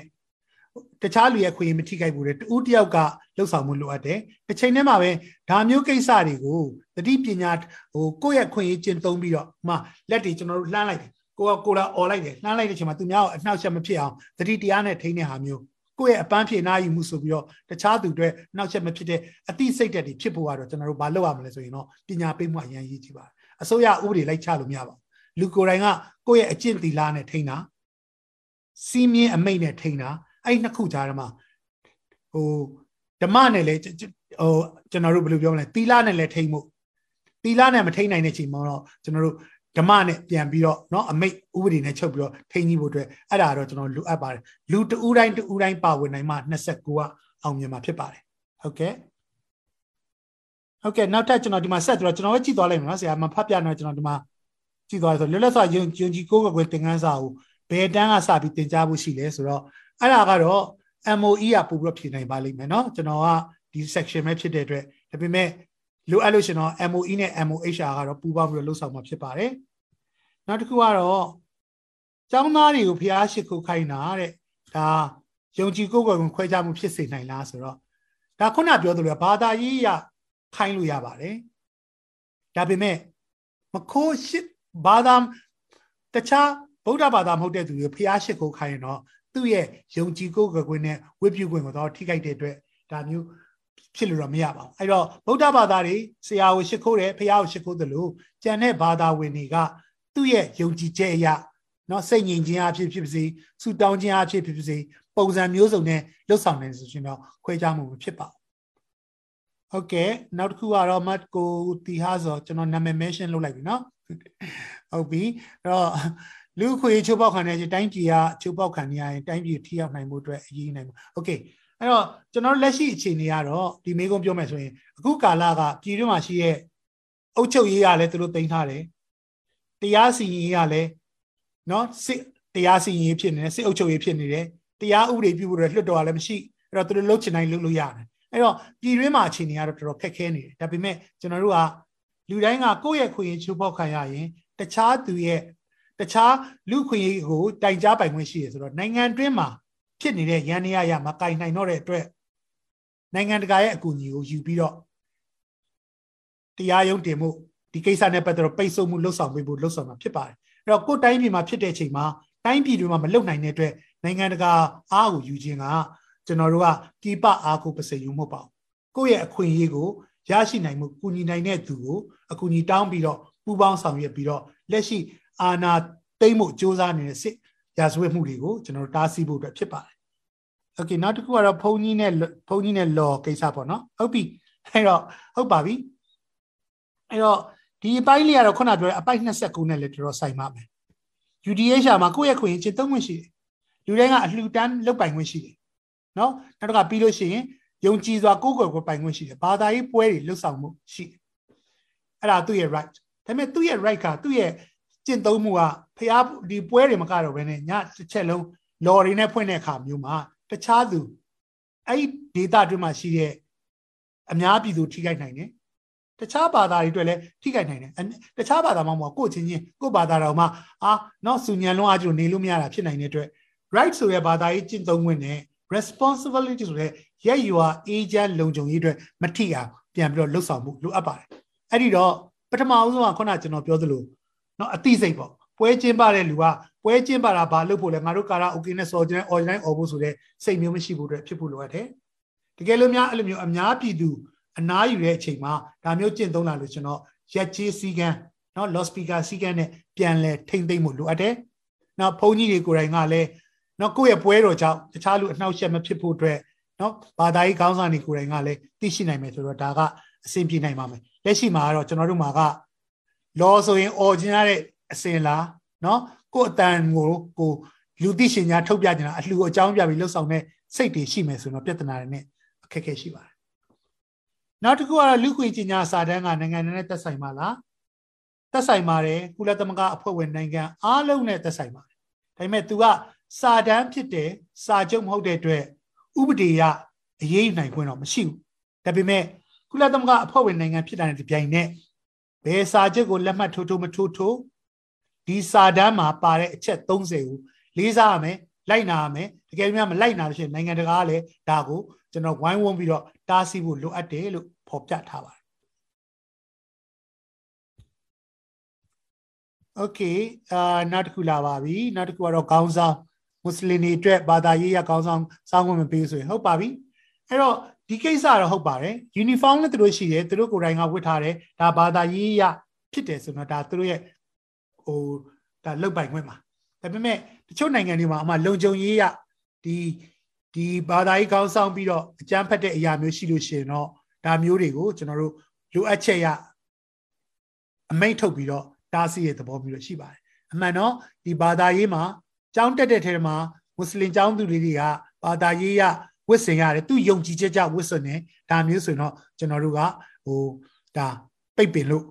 တခြားလူရဲ့ခွင့်ရေးမထိခိုက်ဘူးလေတူတယောက်ကလှုပ်ဆောင်မှုလိုအပ်တယ်တစ်ချိန်တည်းမှာပဲဒါမျိုးကိစ္စတွေကိုတတိပညာဟိုကိုယ့်ရဲ့ခွင့်ရေးကျင့်သုံးပြီးတော့မှလက်တွေကျွန်တော်တို့လှမ်းလိုက်တယ်ကိုကကိုလာអော်လိုက်တယ်လှမ်းလိုက်တဲ့အချိန်မှာသူများကိုအနှောက်အယှက်မဖြစ်အောင်တတိတရားနဲ့ထိန်းတဲ့ဟာမျိုး ကိုယ့်ရဲ့အပန်းဖြေနာယူမှုဆိုပြီးတော့တခြားသူတွေနှောက်ယှက်မဖြစ်တဲ့အတိစိတ်တက်တွေဖြစ်ဖို့ကတော့ကျွန်တော်တို့မလုပ်ရမလဲဆိုရင်တော့ပညာပေးမှုအရင်ရေးကြည့်ပါတယ်အစိုးရဥပဒေလိုက်ချလို့မရပါဘူးလူကိုယ်တိုင်ကကိုယ့်ရဲ့အကျင့်သီလနဲ့ထိန်းတာစီးမြင်အမိတ်နဲ့ထိန်းတာအဲ့နှစ်ခုကြားထဲမှာဟိုဓမ္မနဲ့လည်းဟိုကျွန်တော်တို့ဘယ်လိုပြောမလဲသီလနဲ့လည်းထိန်းမှုသီလနဲ့မထိန်းနိုင်တဲ့ချိန်မှာတော့ကျွန်တော်တို့ ဓမ္မနဲ့ပြန်ပြီးတော့เนาะအမိတ်ဥပဒေနဲ့ချုပ်ပြီးတော့ထိန်းကြီးဖို့အတွက်အဲ့ဒါတော့ကျွန်တော်လိုအပ်ပါတယ်လူတဦးတိုင်းတဦးတိုင်းပါဝင်နိုင်မှ29ကအောင်မြင်မှာဖြစ်ပါတယ်ဟုတ်ကဲ့ဟုတ်ကဲ့နောက်ထပ်ကျွန်တော်ဒီမှာဆက်ပြီးတော့ကျွန်တော်ပဲကြည့်သွားလိုက်မယ်နော်ဆရာမဖတ်ပြတော့ကျွန်တော်ဒီမှာကြည့်သွားရဆိုလွတ်လပ်စွာယုံယုံကြည်ကိုးကွယ်သင်ခန်းစာကိုဘယ်တန်းကစပြီးသင်ကြားဖို့ရှိလဲဆိုတော့အဲ့ဒါကတော့ MOE ကပို့ပြီးတော့ဖြေနိုင်ပါလိမ့်မယ်เนาะကျွန်တော်ကဒီ section ပဲဖြစ်တဲ့အတွက်ဒါပေမဲ့ လိုအပ်လို့ရှင်တော့ MOE နဲ့ MOHR ကတော့ပူးပေါင်းပြီးတော့လှုပ်ဆောင်မှာဖြစ်ပါတယ်နောက်တစ်ခုကတော့ကျောင်းသားတွေကိုဖျားရှိခိုးခိုင်းတာတဲ့ဒါယုံကြည်ကိုယ်ကိုယ်ခွဲခြားမှုဖြစ်စေနိုင်လားဆိုတော့ဒါခုနပြောသလိုဘာသာရေးရခိုင်းလို့ရပါတယ်ဒါပေမဲ့မခိုးရှိဘာသာတခြားဗုဒ္ဓဘာသာမဟုတ်တဲ့သူတွေဖျားရှိခိုးခိုင်းရင်တော့သူ့ရဲ့ယုံကြည်ကိုယ်ကွယ်နဲ့ဝိပုခွင့်ကိုတော့ထိခိုက်တဲ့အတွက်ဒါမျိုး ဖြစ်လို့တော့မရပါဘူးအဲ့တော့ဗုဒ္ဓဘာသာတွေဆရာကိုရှိခိုးတယ်ဖျားကိုရှိခိုးတယ်လို့ကျန်တဲ့ဘာသာဝင်တွေကသူ့ရဲ့ယုံကြည်ချက်အရာနော်စိတ်ငြိမ်ခြင်းအဖြစ်ဖြစ်ပါစေဆူတောင်းခြင်းအဖြစ်ဖြစ်ပါစေပုံစံမျိုးစုံနဲ့လှုပ်ဆောင်နေဆိုရင်တော့ခွဲခြားမှုမဖြစ်ပါဘူးဟုတ်ကဲ့နောက်တစ်ခုကတော့မတ်ကိုတီဟာဆိုကျွန်တော်နာမည် mention လုပ်လိုက်ပြီနော်ဟုတ်ပြီအဲ့တော့လူခွေချိုးပေါက်ခံတဲ့တိုင်းပြည်ကချိုးပေါက်ခံနေရရင်တိုင်းပြည်ထိရောက်နိုင်မှုအတွက်အရေးနိုင်မှုโอเค အဲ့တော့ကျွန်တော်လက်ရှိအခြေအနေကတော့ဒီမေကုံပြောမယ်ဆိုရင်အခုကာလကပြည်တွင်းမှာရှိရဲ့အုပ်ချုပ်ရေးကလည်းသူတို့တင်ထားတယ်တရားစီရင်ရေးကလည်းနော်စစ်တရားစီရင်ရေးဖြစ်နေတယ်စစ်အုပ်ချုပ်ရေးဖြစ်နေတယ်တရားဥပဒေပြုဖို့လွှတ်တော်ကလည်းမရှိအဲ့တော့သူတို့လှုပ်ချင်တိုင်းလှုပ်လို့ရတယ်အဲ့တော့ပြည်တွင်းမှာအခြေအနေကတော့တော်တော်ခက်ခဲနေတယ်ဒါပေမဲ့ကျွန်တော်တို့ကလူတိုင်းကကိုယ့်ရဲ့ခွင့်ရချိုးဖောက်ခံရရင်တခြားသူရဲ့တခြားလူခွင့်ရကိုတိုင်ကြားပိုင်ခွင့်ရှိရဆိုတော့နိုင်ငံတွင်းမှာ ဖြစ်နေတဲ့ရန်နေရရမကင်နိုင်တော့တဲ့အတွက်နိုင်ငံတကာရဲ့အကူအညီကိုယူပြီးတော့တရားရုံးတင်မှုဒီကိစ္စနဲ့ပတ်သက်တော့ပိတ်ဆို့မှုလှုပ်ဆောင်ပေးဖို့လှုပ်ဆောင်မှာဖြစ်ပါတယ်အဲ့တော့ကိုယ်တိုင်းပြည်မှာဖြစ်တဲ့အချိန်မှာတိုင်းပြည်တွေမှာမလုံနိုင်တဲ့အတွက်နိုင်ငံတကာအားကိုယူခြင်းကကျွန်တော်တို့ကပြည်ပအားကိုပစေယူမဟုတ်ပါဘူးကိုယ့်ရဲ့အခွင့်အရေးကိုရရှိနိုင်မှုကူညီနိုင်တဲ့သူကိုအကူအညီတောင်းပြီးတော့ပူးပေါင်းဆောင်ရွက်ပြီးတော့လက်ရှိအာဏာသိမ်းမှုစ조사နေတဲ့စစ်ရာဇဝတ်မှုတွေကိုကျွန်တော်တို့တားဆီးဖို့အတွက်ဖြစ်ပါတယ်။ Okay နောက်တစ်ခုကတော့ဘုံကြီးနဲ့ဘုံကြီးနဲ့ law ကိစ္စပေါ့နော်။ဟုတ်ပြီ။အဲ့တော့ဟုတ်ပါပြီ။အဲ့တော့ဒီအပိုင်းလေးကတော့ခုနပြောတဲ့အပိုင်း29နဲ့လည်းတော်တော်ဆိုင်ပါမယ်။ UDH မှာကိုယ့်ရဲ့ခွင့်ရချင်းသုံးခွင့်ရှိတယ်။လူတိုင်းကအလှူဒန်းလုပ်ပိုင်ခွင့်ရှိတယ်။နော်။နောက်တစ်ခါပြီးလို့ရှိရင်ယုံကြည်စွာကိုယ်ကိုယ်ကိုပိုင်ခွင့်ရှိတယ်။ဘာသာရေးပွဲတွေလှုပ်ဆောင်မှုရှိတယ်။အဲ့ဒါသူ့ရဲ့ right ဒါပေမဲ့သူ့ရဲ့ right ကသူ့ရဲ့ကျင့်သုံးမှုကဖျားဒီပွဲတွေမကတော့ဘဲနဲ့ညတစ်ချက်လုံးလော်တွေနဲ့ဖွင့်တဲ့အခါမျိုးမှာ တခြားသူအဲ့ဒီဒေတာတွေမှာရှိတဲ့အများပြည်သူထိခိုက်နိုင်တယ်တခြားဘာသာတွေအတွက်လည်းထိခိုက်နိုင်တယ်တခြားဘာသာမှမဟုတ်ကိုယ့်ချင်းချင်းကိုယ့်ဘာသာတော်မှာအာနော်စူညံလုံးအားကျလို့နေလို့မရတာဖြစ်နိုင်တဲ့အတွက် right ဆိုတဲ့ဘာသာရေးကျင့်သုံးခွင့်နဲ့ responsibility ဆိုတဲ့ရက်ယူအား agent လုံခြုံရေးအတွက်မထိအောင်ပြန်ပြီးတော့လှုပ်ဆောင်မှုလိုအပ်ပါတယ်အဲ့ဒီတော့ပထမအဆုံးကခုနကျွန်တော်ပြောသလိုနော်အသိစိတ်ပေါ့ ပွဲကျင်းပတဲ့လူကပွဲကျင်းပတာဘာလုပ်ဖို့လဲငါတို့ကာရာโอเคနဲ့စော်ကျင်း online អော်ဖို့ဆိုတဲ့စိတ်မျိုးမရှိဘူးအတွက်ဖြစ်ဖို့လိုအပ်တယ်တကယ်လို့များအဲ့လိုမျိုးအများပြည်သူအနားယူတဲ့အချိန်မှာဒါမျိုးကျင့်သုံးလာလို့ကျွန်တော်ရက်ကြီးစီကန်းနော် loud speaker စီကန်းနဲ့ပြန်လဲထိမ့်သိမ့်မှုလိုအပ်တယ်နောက်ဘုန်းကြီးတွေကိုယ်တိုင်ကလည်းနော်ကိုယ့်ရဲ့ပွဲတော်ကြောင့်တခြားလူအနှောက်အယှက်မဖြစ်ဖို့အတွက်နော်ဘာသာရေးခေါင်းဆောင်တွေကိုယ်တိုင်ကလည်းသိရှိနိုင်မယ်ဆိုတော့ဒါကအဆင်ပြေနိုင်ပါမယ်လက်ရှိမှာကတော့ကျွန်တော်တို့မှာကလောဆိုရင်အော်ကျင်ရတဲ့ အစင်လားနော်ကိုယ်အတန်ကိုကိုလူသိရှင်များထုတ်ပြကြတာအလှူအကြောင်းပြပြီးလှုပ်ဆောင်တဲ့စိတ်တွေရှိမယ်ဆိုတော့ပြဿနာတွေနဲ့အခက်အခဲရှိပါတယ်နောက်တစ်ခုကတော့လူခွေကြီးညာစာတန်းကနိုင်ငံနဲ့သက်ဆိုင်ပါလားသက်ဆိုင်ပါတယ်ကုလသမဂ္ဂအဖွဲ့ဝင်နိုင်ငံအားလုံးနဲ့သက်ဆိုင်ပါတယ်ဒါပေမဲ့ तू ကစာတန်းဖြစ်တယ်စာချုပ်မဟုတ်တဲ့အတွက်ဥပဒေရအရေးနိုင်ခွင့်တော့မရှိဘူးဒါပေမဲ့ကုလသမဂ္ဂအဖွဲ့ဝင်နိုင်ငံဖြစ်တာနဲ့ဒီပြိုင်နဲ့ဘယ်စာချုပ်ကိုလက်မှတ်ထိုးထိုးမထိုးထိုး ဒီစာတမ်းမှာပါတဲ့အချက်30ကိုလေးစားရမယ်လိုက်နာရမယ်တကယ်လို့များမလိုက်နာလို့ရှိရင်နိုင်ငံတကာကလည်းဒါကိုကျွန်တော်ဝိုင်းဝန်းပြီးတော့တားဆီးဖို့လိုအပ်တယ်လို့ဖော်ပြထားပါတယ် Okay အာနောက်တစ်ခုလာပါပြီနောက်တစ်ခုကတော့ခေါင်းဆောင်မွတ်စလင်တွေအတွက်ဘာသာရေးရခေါင်းဆောင်စောင်းခွင့်မပေးဆိုရင်ဟုတ်ပါပြီအဲ့တော့ဒီကိစ္စတော့ဟုတ်ပါတယ် uniform လည်းသူတို့ရှိတယ်သူတို့ကိုယ်တိုင်ကဝတ်ထားတယ်ဒါဘာသာရေးရဖြစ်တယ်ဆိုတော့ဒါသူတို့ရဲ့ ဟိုဒါလောက်ပိုင်ခွင့်မှာဒါပေမဲ့တချို့နိုင်ငံတွေမှာအမှလုံခြုံရေးရဒီဒီဘာသာရေးကောင်းဆောင်ပြီးတော့အကြမ်းဖက်တဲ့အရာမျိုးရှိလို့ရှိရင်တော့ဒါမျိုးတွေကိုကျွန်တော်တို့လိုအပ်ချက်ရအမိန့်ထုတ်ပြီးတော့တားဆီးရဲ့သဘောမျိုးရှိပါတယ်အမှန်တော့ဒီဘာသာရေးမှာကျောင်းတက်တဲ့ထဲမှာမွတ်စလင်ကျောင်းသူတွေကဘာသာရေးရဝတ်ဆင်ရတယ်သူယုံကြည်ချက်ကြောင့်ဝတ်ဆင်တယ်ဒါမျိုးဆိုရင်တော့ကျွန်တော်တို့ကဟိုဒါပိတ်ပင်လို့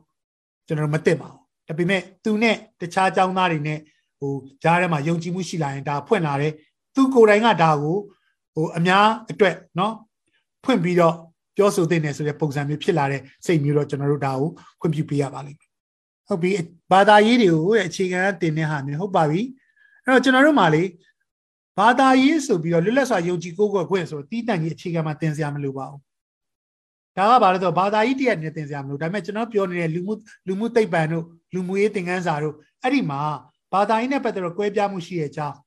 ကျွန်တော်တို့မသိပါဘူး ဒါပေမဲ့သူနဲ့တခြားចောင်းသားတွေနဲ့ဟိုကြားထဲမှာယုံကြည်မှုရှိလာရင်ဒါဖွင့်လာတယ်သူကိုယ်တိုင်ကဒါကိုဟိုအများအတွက်เนาะဖွင့်ပြီးတော့ပြောဆိုသင့်တယ်ဆိုတဲ့ပုံစံမျိုးဖြစ်လာတဲ့စိတ်မျိုးတော့ကျွန်တော်တို့ဒါကိုခွင့်ပြုပေးရပါလိမ့်မယ်ဟုတ်ပြီဘာသာရေးတွေကိုအခြေခံတင်တဲ့ဟာမျိုးဟုတ်ပါပြီအဲ့တော့ကျွန်တော်တို့မှလေဘာသာရေးဆိုပြီးတော့လွတ်လပ်စွာယုံကြည်ကိုးကွယ်ခွင့်ဆိုတီးတန့်ကြီးအခြေခံမှာသင်စရာမလိုပါဘူး ဒါကဘာလို့ဆိုဘာသာကြီးတရက်နဲ့သင်စရာမလိုဒါပေမဲ့ကျွန်တော်ပြောနေတဲ့လူမှုလူမှုသိပ္ပံတို့လူမှုရေးသင်ခန်းစာတို့အဲ့ဒီမှာဘာသာကြီးနဲ့ပတ်သက်တော့ကွဲပြားမှုရှိရဲ့အကြောင်း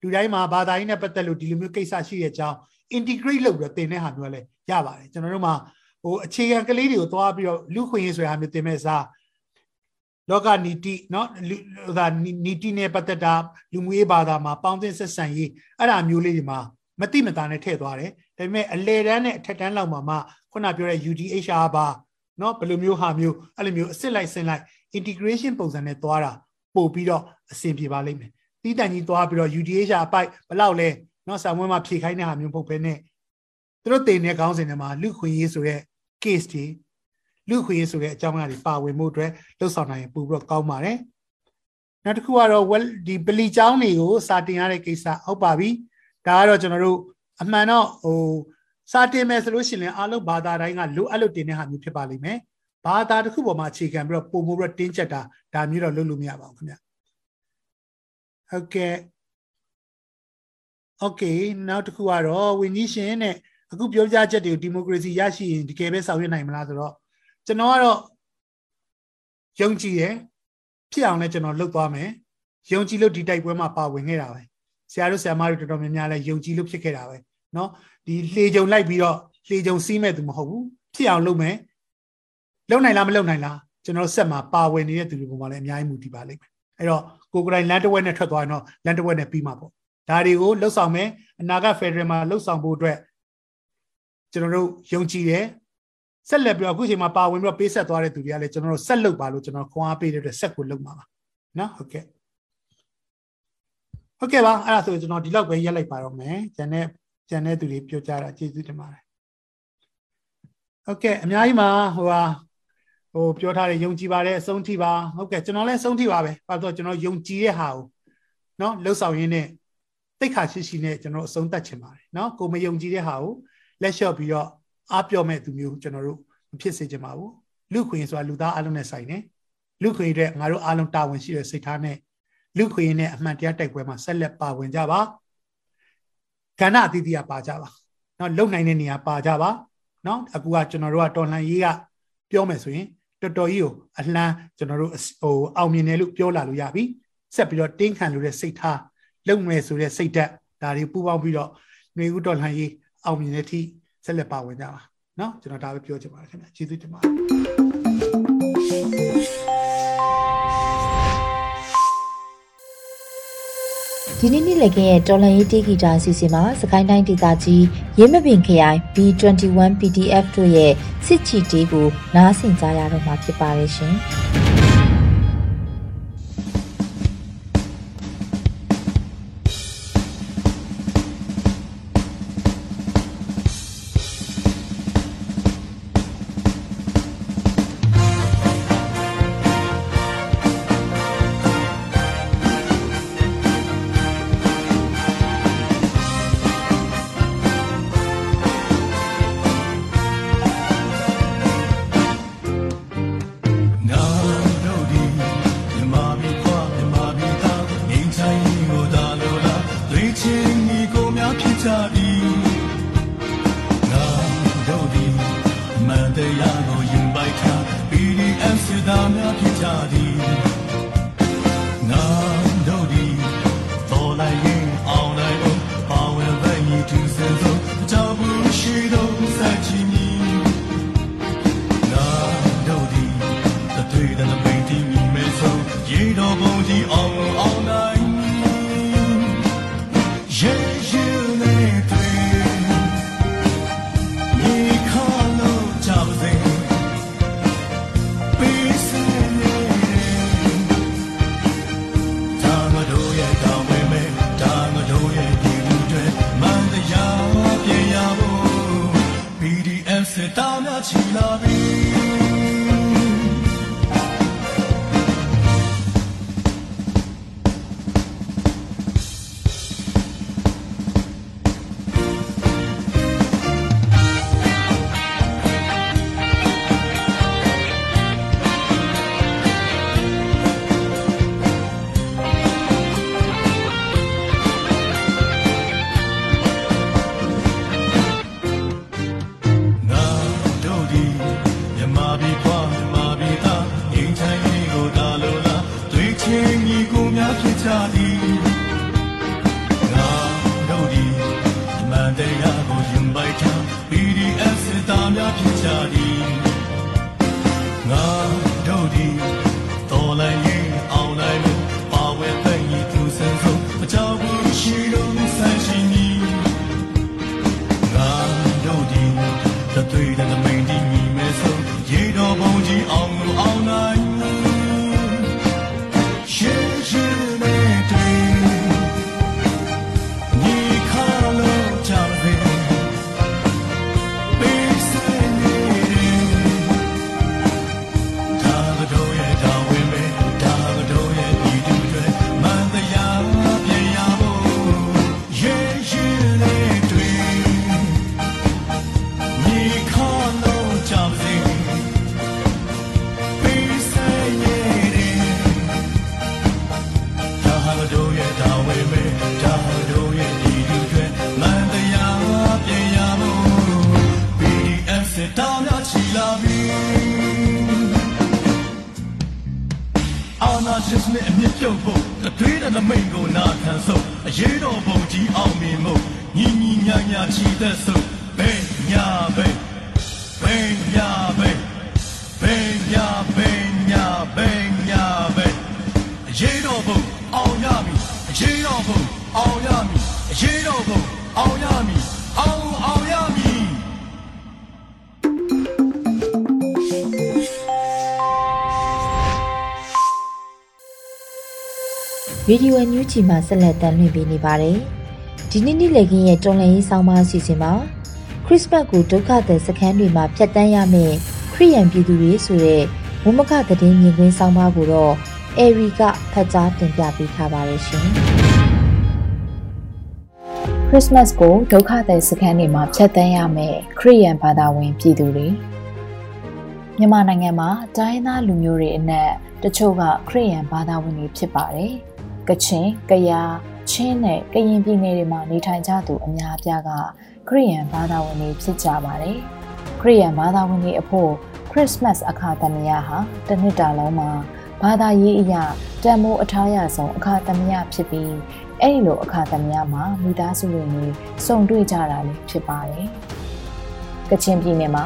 လူတိုင်းမှာဘာသာကြီးနဲ့ပတ်သက်လို့ဒီလိုမျိုးကိစ္စရှိရဲ့အကြောင်း integrate လုပ်ပြီးတော့သင်တဲ့ဟာမျိုးလည်းရပါတယ်ကျွန်တော်တို့မှာဟိုအခြေခံကလေးတွေကိုသွားပြီးတော့လူခွင့်ရေးဆိုတာမျိုးသင်မဲ့စားလောကနီတိနော်ဟိုဒါနီတိနဲ့ပတ်သက်တာလူမှုရေးဘာသာမှာပေါင်းသင်းဆက်ဆံရေးအဲ့ဒါမျိုးလေးဒီမှာမတိမတာနဲ့ထည့်သွားတယ် ဒါပေမဲ့အလေတန်းနဲ့အထက်တန်းလောက်မှာမှခုနပြောတဲ့ UDHR ပါเนาะဘယ်လိုမျိုးဟာမျိုးအဲ့လိုမျိုးအစ်စ်လိုက်ဆင်းလိုက် integration ပုံစံနဲ့သွားတာပို့ပြီးတော့အဆင်ပြေပါလိမ့်မယ်တီးတန်ကြီးသွားပြီးတော့ UDHR အပိုက်ဘယ်လောက်လဲเนาะဆံမွေးမှာဖြေခိုင်းတဲ့ဟာမျိုးပုတ်ပဲနဲ့သူတို့တင်တဲ့ခေါင်းစဉ်တွေမှာလူခွင့်ရေးဆိုတဲ့ case တွေလူခွင့်ရေးဆိုတဲ့အကြောင်းအရာတွေပါဝင်မှုအတွက်လှုပ်ဆောင်နိုင်ရင်ပို့ပြီးတော့ကောင်းပါတယ်နောက်တစ်ခုကတော့ဒီပလီချောင်းတွေကိုစာတင်ရတဲ့ကိစ္စဟုတ်ပါပြီဒါကတော့ကျွန်တော်တို့ အမှန်တော့ဟိုစာတင်မယ်ဆိုလို့ရှိရင်အလုံးဘာသာတိုင်းကလိုအပ်လို့တင်တဲ့ဟာမျိုးဖြစ်ပါလိမ့်မယ်ဘာသာတစ်ခုပေါ်မှာအခြေခံပြီးတော့ပုံမှုပြီးတော့တင်းကျပ်တာဒါမျိုးတော့လုပ်လို့မရပါဘူးခင်ဗျဟုတ်ကဲ့ okay နောက်တစ်ခုကတော့ဝင်းကြီးရှင်နဲ့အခုပြောပြချက်တွေကိုဒီမိုကရေစီရရှိရင်တကယ်ပဲဆောင်ရွက်နိုင်မလားဆိုတော့ကျွန်တော်ကတော့ယုံကြည်ရယ်ဖြစ်အောင်လည်းကျွန်တော်လုပ်သွားမယ်ယုံကြည်လို့ဒီတိုက်ပွဲမှာပါဝင်ခဲ့တာပဲ ဆရာတို့ဆရာမတို့တော်တော်များများလည်းယုံကြည်လို့ဖြစ်ခဲ့တာပဲเนาะဒီလှေကြုံလိုက်ပြီးတော့လှေကြုံစီးမဲ့သူမဟုတ်ဘူးဖြစ်အောင်လုပ်မယ်လုပ်နိုင်လားမလုပ်နိုင်လားကျွန်တော်ဆက်မှာပါဝင်နေတဲ့သူတွေပုံမှာလည်းအများကြီးမူတည်ပါလိမ့်မယ်အဲ့တော့ကိုကိုတိုင်းလန်တဝက်နဲ့ထွက်သွားရင်တော့လန်တဝက်နဲ့ပြီးမှာပေါ့ဒါတွေကိုလှုပ်ဆောင်မယ်အနာဂတ်ဖက်ဒရယ်မှာလှုပ်ဆောင်ဖို့အတွက်ကျွန်တော်တို့ယုံကြည်တယ်ဆက်လက်ပြီးအခုချိန်မှာပါဝင်ပြီးတော့ပေးဆက်သွားတဲ့သူတွေကလည်းကျွန်တော်တို့ဆက်လုပ်ပါလို့ကျွန်တော်ခွန်အားပေးတဲ့အတွက်ဆက်ကိုလုပ်မှာပါနော်ဟုတ်ကဲ့ ဟုတ်ကဲ့ပါအဲ့ဒါဆိုကျွန်တော်ဒီလောက်ပဲရက်လိုက်ပါတော့မယ်ကျန်တဲ့ကျန်တဲ့သူတွေပြောကြတာကျေးဇူးတင်ပါတယ်ဟုတ်ကဲ့အများကြီးမှာဟိုဟာဟိုပြောထားတယ်ယုံကြည်ပါတယ်အဆုံးထိပါဟုတ်ကဲ့ကျွန်တော်လည်းအဆုံးထိပါပဲဘာလို့ကျွန်တော်ယုံကြည်တဲ့ဟာကိုနော်လှုပ်ဆောင်ရင်းနဲ့တိတ်ခါရှိရှိနဲ့ကျွန်တော်အဆုံးသတ်ချင်ပါတယ်နော်ကိုမယုံကြည်တဲ့ဟာကိုလက်လျှော့ပြီးတော့အားပြောမဲ့သူမျိုးကျွန်တော်တို့မဖြစ်စေချင်ပါဘူးလူခွင့်ဆိုတာလူသားအလုံးနဲ့ဆိုင်တယ်လူခွင့်တဲ့ငါတို့အားလုံးတာဝန်ရှိတဲ့စိတ်ထားနဲ့ လူခွင့်နဲ့အမှန်တရားတိုက်ပွဲမှာဆက်လက်ပါဝင်ကြပါကဏ္ဍအသီးသီးကပါကြပါเนาะလုံနိုင်တဲ့နေရာပါကြပါเนาะအခုကကျွန်တော်တို့ကတော်လှန်ရေးကပြောမယ်ဆိုရင်တော်တော်ကြီးကိုအလှမ်းကျွန်တော်တို့ဟိုအောင်မြင်တယ်လို့ပြောလာလို့ရပြီဆက်ပြီးတော့တင်းခံလို့တဲ့စိတ်ထားလုံမယ်ဆိုတဲ့စိတ်ဓာတ်ဒါတွေပူပေါင်းပြီးတော့ຫນွေဦးတော်လှန်ရေးအောင်မြင်တဲ့အထိဆက်လက်ပါဝင်ကြပါเนาะကျွန်တော်ဒါပဲပြောချင်ပါတယ်ခင်ဗျကျေးဇူးတင်ပါတယ် ဒီနေ့နေ့လည်ခင်းရဲ့တော်လန်ရေးတေးဂီတာအစီအစဉ်မှာစကိုင်းတိုင်းဒေသကြီးရင်းမပင်ခရိုင် B21 PDF တို့ရဲ့စစ်ချီတေးကိုနားဆင်ကြရတော့မှာဖြစ်ပါတယ်ရှင်။ ရေဒီယိုအန်ယူဂျီမှာဆက်လက်တင်ပြနေပါတယ်။ဒီနေ့နေ့လည်ခင်းရဲ့တွန်လည်ရေးဆောင်းပါးအစီအစဉ်မှာခရစ်စမတ်ကိုဒုက္ခသည်စခန်းတွေမှာဖျက်ဆီးရမယ့်ခရိယန်ပြည်သူတွေဆိုတဲ့ဝမကသတင်းမြင်ကွင်းဆောင်းပါးကိုတော့အေရီကဖတ်ကြားတင်ပြပေးထားပါတယ်ရှင်။ခရစ်စမတ်ကိုဒုက္ခသည်စခန်းတွေမှာဖျက်ဆီးရမယ်ခရိယန်ဘာသာဝင်ပြည်သူတွေမြန်မာနိုင်ငံမှာတိုင်းသားလူမျိုးတွေအနက်တချို့ကခရိယန်ဘာသာဝင်တွေဖြစ်ပါတယ်။ ကချင်၊ကယား၊ချင်းနဲ့ကရင်ပြည်နယ်တွေမှာနေထိုင်ကြသူအများအပြားကခရိယန်ဘာသာဝင်တွေဖြစ်ကြပါတယ်။ခရိယန်ဘာသာဝင်တွေအဖို့ခရစ်စမတ်အခါသမယဟာတစ်နှစ်တာလုံးမှာဘာသာရေးအရာတန်မိုးအထားရဆုံးအခါသမယဖြစ်ပြီးအဲ့ဒီလိုအခါသမယမှာမိသားစုဝင်တွေစုံတွေ့ကြတာလည်းဖြစ်ပါတယ်။ကချင်ပြည်နယ်မှာ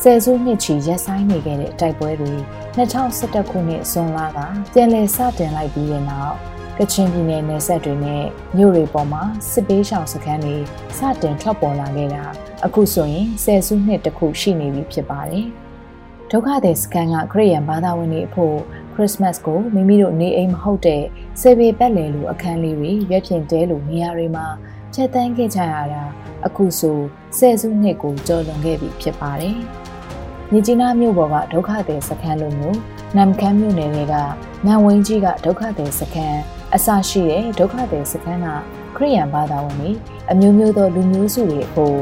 ဆယ်စုနှစ်ချီရက်ဆိုင်နေခဲ့တဲ့တိုက်ပွဲတွေ 2011ခုနှစ်ဇွန်လကပြန်လည်စတင်လိုက်ပြီးတဲ့နောက်ကချင်ပြည်နယ်နယ်စပ်တွေနဲ့မြို့တွေပေါ်မှာစစ်ပေးရှောင်စခန်းတွေစတင်ထွက်ပေါ်လာခဲ့တာအခုဆိုရင်ဆယ်စုနှစ်တခုရှိနေပြီဖြစ်ပါတယ်။ဒုက္ခသည်စခန်းကခရိယန်ဘာသာဝင်တွေအဖို့ခရစ်စမတ်ကိုမိမိတို့နေအိမ်မဟုတ်တဲ့ဆေဘေပတ်လည်လိုအခန်းလေးတွေရွက်ပြင်တဲလိုနေရာတွေမှာဖြတ်တန်းခဲ့ကြရတာအခုဆိုဆယ်စုနှစ်ကိုကျော်လွန်ခဲ့ပြီဖြစ်ပါတယ်။ မြကြီးနားမြို့ပေါ်ကဒုက္ခသည်စခန်းလိုမျိုးနမ်ခမ်းမြို့နယ်တွေကနန်ဝင်းကြီးကဒုက္ခသည်စခန်းအစရှိတဲ့ဒုက္ခသည်စခန်းကခရိယန်ဘာသာဝင်တွေအမျိုးမျိုးသောလူမျိုးစုတွေအဖို့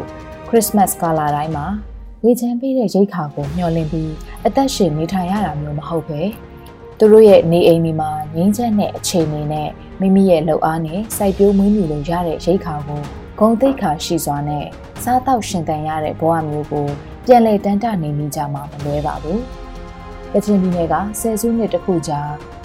ခရစ်စမတ်ကာလာတိုင်းမှာဝေချမ်းပေးတဲ့ရိတ်ခါကိုမျှော်လင့်ပြီးအသက်ရှင်နေထိုင်ရတာမျိုးမဟုတ်ပဲသူတို့ရဲ့နေအိမ်ဒီမှာငင်းချက်နဲ့အခြေအနေနဲ့မိမိရဲ့လုပ်အားနဲ့စိုက်ပျိုးမွေးမြူလို့ရတဲ့ရိတ်ခါကိုဂုံတိတ်ခါရှိစွာနဲ့စားတော့ရှင်တန်ရတဲ့ဘဝမျိုးကို ပြန်လည်တန်းတနေမိကြမှာမလွဲပါဘူး။ကချင်ပြည်နယ်ကဆယ်စုနှစ်တခုကြာ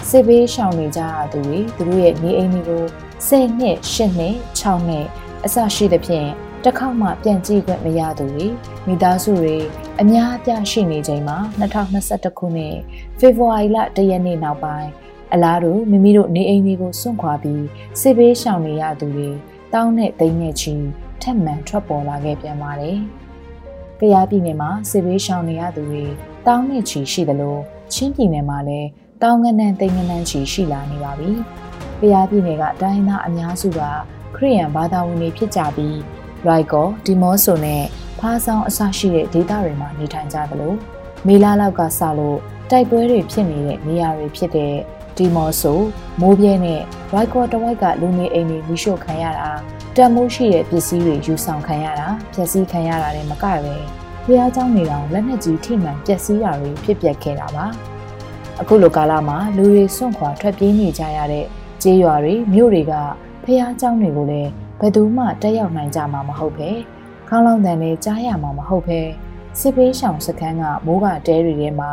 စစ်ဘေးရှောင်နေကြရသူတွေသူတို့ရဲ့နေအိမ်တွေကို10နှစ်10နှစ်6နှစ်အစရှိသဖြင့်တစ်ခေါက်မှပြန်ကြည့်ခွင့်မရသူတွေမိသားစုတွေအများအပြားရှိနေချိန်မှာ2021ခုနှစ်ဖေဖော်ဝါရီလ1ရက်နေ့နောက်ပိုင်းအလားတူမိမိတို့နေအိမ်တွေကိုစွန့်ခွာပြီးစစ်ဘေးရှောင်နေရသူတွေတောင်းနဲ့သိန်းနဲ့ချီထက်မှန်ထွက်ပေါ်လာခဲ့ပြန်ပါတယ်။ ကယားပြည်နယ်မှာစစ်ဘေးရှောင်နေရသူတွေတောင်းနဲ့ချီရှိသလိုချင်းပြည်နယ်မှာလည်းတောင်းငနန်းသိန်းငနန်းချီရှိလာနေပါပြီ။ကယားပြည်နယ်ကတိုင်းသားအများစုကခရီးယန်ဘာသာဝင်တွေဖြစ်ကြပြီးရိုက်ကောဒီမော့ဆိုနဲ့ဖားဆောင်အစရှိတဲ့ဒေသတွေမှာနေထိုင်ကြသလိုမေလာလောက်ကစလို့တိုက်ပွဲတွေဖြစ်နေတဲ့နေရာတွေဖြစ်တဲ့ဒီမော့ဆိုမိုးပြဲနဲ့ရိုက်ကောတဝိုက်ကလူနေအိမ်တွေမိရှို့ခံရတာ တန်မိုးရှိတဲ့ပစ္စည်းတွေယူဆောင်ခံရတာပျက်စီးခံရတာတွေမကပဲဖျားเจ้าနေတော်လက်နက်ကြီးထိမှန်ပျက်စီးတာတွေဖြစ်ပျက်ခဲ့တာပါအခုလိုကာလမှာလူတွေစွန့်ခွာထွက်ပြေးနေကြရတဲ့ကြေးရွာတွေမြို့တွေကဖျားเจ้าတွေကိုလည်းဘယ်သူမှတက်ရောက်နိုင်ကြမှာမဟုတ်ပဲခေါင်းလောင်းတန်လေးကြားရမှာမဟုတ်ပဲစစ်ပေးရှောင်စခန်းကမိုးကတဲတွေထဲမှာ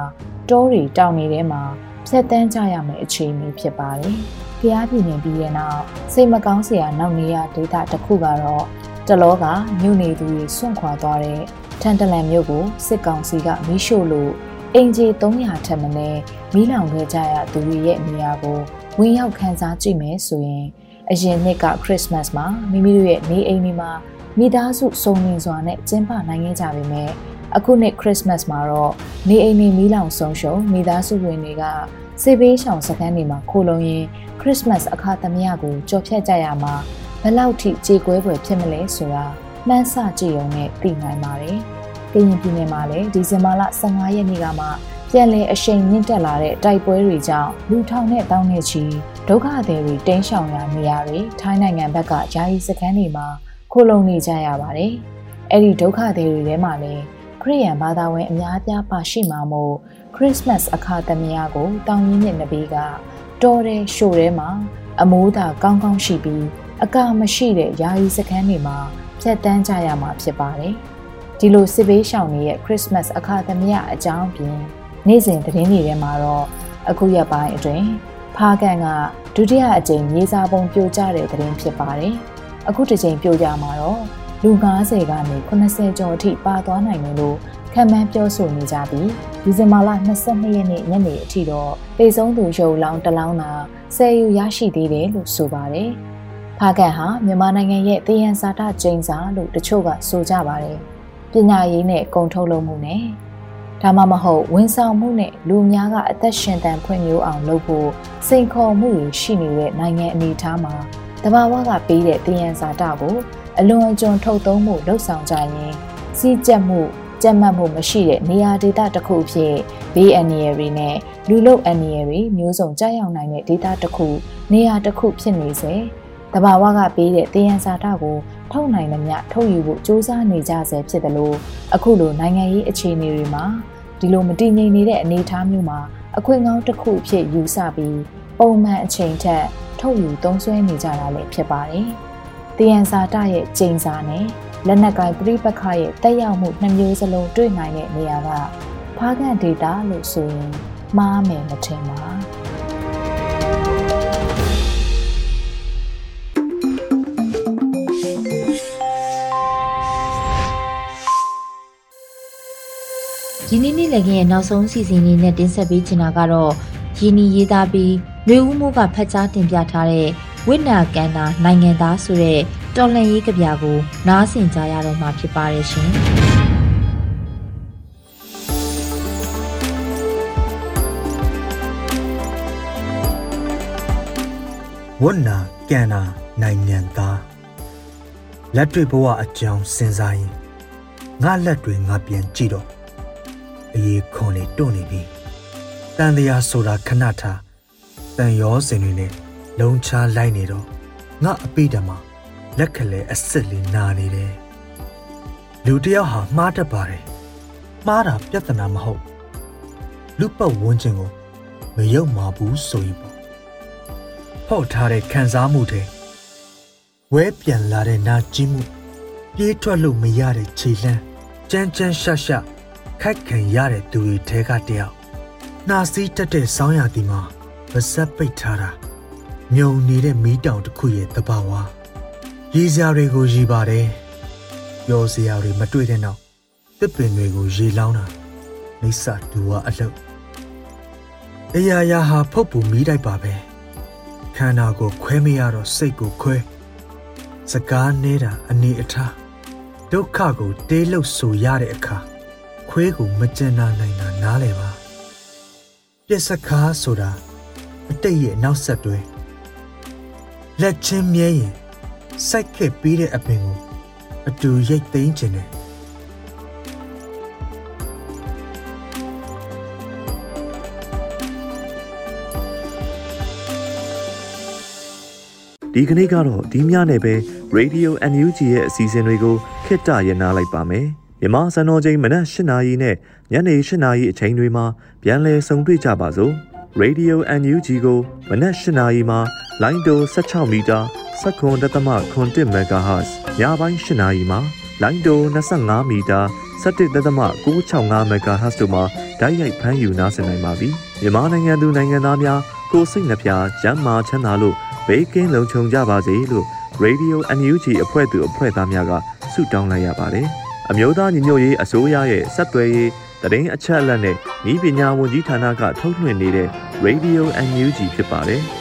တောတွေတောင်တွေထဲမှာ ဖြတ်တန်းကြရမယ့်အခြေအနေဖြစ်ပါတယ်။ဖျားပြည်နယ်ပြီးတဲ့နောက်စိတ်မကောင်းစရာနောက်နေရဒေသတစ်ခုကတော့တလောကမြို့နေသူတွေစွန့်ခွာသွားတဲ့ထန်တလန်မြို့ကိုစစ်ကောင်စီကမီးရှို့လို့အင်ဂျီ300ထက်မနည်းမီးလောင်ခဲ့ကြရသူတွေရဲ့နေရာကိုဝင်ရောက်ခန်းစားကြည့်မယ်ဆိုရင်အရင်နှစ်ကခရစ်စမတ်မှာမိမိတို့ရဲ့နေအိမ်တွေမှာမိသားစုစုံလင်စွာနဲ့ကျင်းပနိုင်ခဲ့ကြပေမဲ့ အခုနှစ်ခရစ်စမတ်မှာတော့နေအိမ်တွေမီးလောင်ဆုံးရှုံးမိသားစုဝင်တွေကစေဘေးရှောင်စခန်းတွေမှာခိုလုံရင်ခရစ်စမတ်အခါသမယကိုကြော်ဖြတ်ကြရမှာဘယ်လောက်ထိကြေကွဲပွဲဖြစ်မလဲဆိုတာမှန်းဆကြည့်ရုံနဲ့သိနိုင်ပါတယ်။ကရင်ပြည်နယ်မှာလည်းဒီဇင်ဘာလ15ရက်နေ့ကမှပြန်လည်အရှိန်မြင့်တက်လာတဲ့တိုက်ပွဲတွေကြောင့်လူထောင်နဲ့တောင်းနဲ့ချီဒုက္ခသည်တွေတင်းရှောင်ရာနေရာတွေထိုင်းနိုင်ငံဘက်ကယာယီစခန်းတွေမှာခိုလုံနေကြရပါတယ်။အဲ့ဒီဒုက္ခသည်တွေထဲမှာလည်း ခရိယန်ဘာသာဝင်အများအပြားပါရှိမှာမို့ခရစ်စမတ်အခါသမယကိုတောင်ရင်းမြစ်နဘေးကတော်တဲ့ရှို့ထဲမှာအမိုးသာကောင်းကောင်းရှိပြီးအကာမရှိတဲ့ယာယီစခန်းတွေမှာဖြတ်တန်းကြရမှာဖြစ်ပါတယ်။ဒီလိုစစ်ဘေးရှောင်တွေရဲ့ခရစ်စမတ်အခါသမယအကြောင်းပြင်နေ့စဉ်သတင်းတွေထဲမှာတော့အခုရက်ပိုင်းအတွင်းခဖားကန်ကဒုတိယအကြိမ်မြေစာပုံပြိုကျတဲ့သတင်းဖြစ်ပါတယ်။အခုတစ်ကြိမ်ပြိုကျမှာတော့ လူ90ကနေ80ကျော်အထိပါသွားနိုင်တယ်လို့ခံမှန်းပြောဆိုနေကြပြီးဒီဇင်ဘာလ22ရက်နေ့ညနေအထိတော့ပေဆုံးသူရုပ်လောင်းတလောင်းသာဆယ်ယူရရှိသေးတယ်လို့ဆိုပါတယ်။ဖားကန်ဟာမြန်မာနိုင်ငံရဲ့တယံဇာတကျင်းစာလို့တချို့ကဆိုကြပါတယ်။ပညာရေးနဲ့ကုန်ထုတ်လုပ်မှုနဲ့ဒါမှမဟုတ်ဝန်ဆောင်မှုနဲ့လူများကအသက်ရှင်တန်ဖွံ့ဖြိုးအောင်လုပ်ဖို့စိန်ခေါ်မှုတွေရှိနေတဲ့နိုင်ငံအနေအထားမှာတဘာဝကပေးတဲ့တယံဇာတကို အလွန်အကျွံထုတ်သုံးမှုလှုပ်ဆောင်ကြရင်စီးကျက်မှုကြက်မှတ်မှုမရှိတဲ့နေရာဒေသတစ်ခုဖြစ်ဘေးအန္တရာယ်တွေနဲ့လူလုအန္တရာယ်တွေမျိုးစုံကြောက်ရောက်နိုင်တဲ့ဒေသတစ်ခုနေရာတစ်ခုဖြစ်နေစေတဘာဝကပေးတဲ့တယံဇာတကိုထုတ်နိုင်သမျှထုတ်ယူဖို့စ조사နေကြဆဲဖြစ်တယ်လို့အခုလိုနိုင်ငံရေးအခြေအနေတွေမှာဒီလိုမတည်ငြိမ်နေတဲ့အနေအထားမျိုးမှာအခွင့်ကောင်းတစ်ခုဖြစ်ယူဆပြီးပုံမှန်အချိန်ထက်ထုတ်ယူသုံးစွဲနေကြတာလည်းဖြစ်ပါတယ်။ တယံဇာတရဲ့ကျိန်စာနဲ့လက်နက်ကိုင်ပြိပခရဲ့တက်ရောက်မှုနှမျိုးစလုံးတွေ့နိုင်တဲ့နေရာကဖားကန်ဒေတာလို့ဆိုရင်မှားမယ်မထင်ပါဒီနေ့နေ့လည်းရဲ့နောက်ဆုံးစီစဉ်လေးနဲ့တင်ဆက်ပေးချင်တာကတော့ရင်းနီရေးသားပြီးနှွေဦးမိုးကဖတ်ကြားတင်ပြထားတဲ့ ဝိနာကန်နာနိုင်ငံသားဆိုတဲ့တော်လှန်ရေးကြပြကိုနားဆင်ကြရတော့မှာဖြစ်ပါတယ်ရှင်ဝတ်နာကန်နာနိုင်ငံသားလက်တွေ့ဘဝအကြောင်းစဉ်းစားရင်ငါလက်တွေငါပြန်ကြည့်တော့အေးခွန်လေးတွန့်နေပြီတန်တရားဆိုတာခဏထားတန်ရောစင်တွေနဲ့ လုံချလိုက်နေတော့ငါအပိဓမ္မာလက်ခလဲအစ်စ်လေးနာနေတယ်လူတယောက်ဟာမှားတတ်ပါတယ်မှားတာပြဿနာမဟုတ်လူပတ်ဝန်းကျင်ကိုမယုံမှာဘူးဆိုရင်ပေါ့ဖောက်ထားတဲ့ခံစားမှုတွေဝဲပြန်လာတဲ့နာကျင်မှုပြေးထွက်လို့မရတဲ့ခြေလှမ်းကြမ်းကြမ်းရှရှခိုက်ခံရတဲ့သူတွေထဲကတယောက်နှာစီးတက်တဲ့ဆောင်းရသည်မှာဗစက်ပိတ်ထားတာ မြုံနေတဲ့မီးတောင်တစ်ခုရဲ့တဘာဝရေစရာတွေကိုရေပါတယ်ပျော်စရာတွေမတွေ့တဲ့နောက်တစ်ပင်တွေကိုရေလောင်းတာမိစ္ဆာဒူဝအလှုပ်အရာရာဟာဖုတ်ပူမီးတိုက်ပါပဲခန္ဓာကိုခွဲမရတော့စိတ်ကိုခွဲစကားနေတာအနေအထားဒုက္ခကိုတေးလို့ဆိုရတဲ့အခါခွေးကိုမကြင်နာနိုင်တာနားလဲပါပြက်စကားဆိုတာအတိတ်ရဲ့နောက်ဆက်တွဲ လက်ချင်းမြဲရင်စိုက်ခက်ပြီးတဲ့အပင်ကိုအတူရိတ်သိမ်းခြင်းနဲ့ဒီကနေ့ကတော့ဒီညနေပဲ Radio NUG ရဲ့အစီအစဉ်တွေကိုခਿੱတရနာလိုက်ပါမယ်မြန်မာစံတော်ချိန်မနက်၈နာရီနဲ့ညနေ၈နာရီအချိန်တွေမှာပြန်လည်ဆုံတွေ့ကြပါစို့ Radio NUG ကိုမနက်၈နာရီမှာ လိုင်းတို16မီတာ7.7 MHz ညပိုင်း၈နာရီမှာလိုင်းတို25မီတာ17.665 MHz တို့မှာဓာတ်ရိုက်ဖမ်းယူနားဆင်နိုင်ပါပြီမြန်မာနိုင်ငံသူနိုင်ငံသားများကိုစိတ်နှပြရမ်းမာချမ်းသာလို့ဘေးကင်းလုံခြုံကြပါစေလို့ Radio NUG အဖွဲ့သူအဖွဲ့သားများကဆုတောင်းလိုက်ရပါတယ်အမျိုးသားညီညွတ်ရေးအစိုးရရဲ့စက်သွယ်ရေးသတင်းအချက်အလက်နဲ့ဤပညာဝန်ကြီးဌာနကထုတ်လွှင့်နေတဲ့ Radio NUG ဖြစ်ပါတယ်။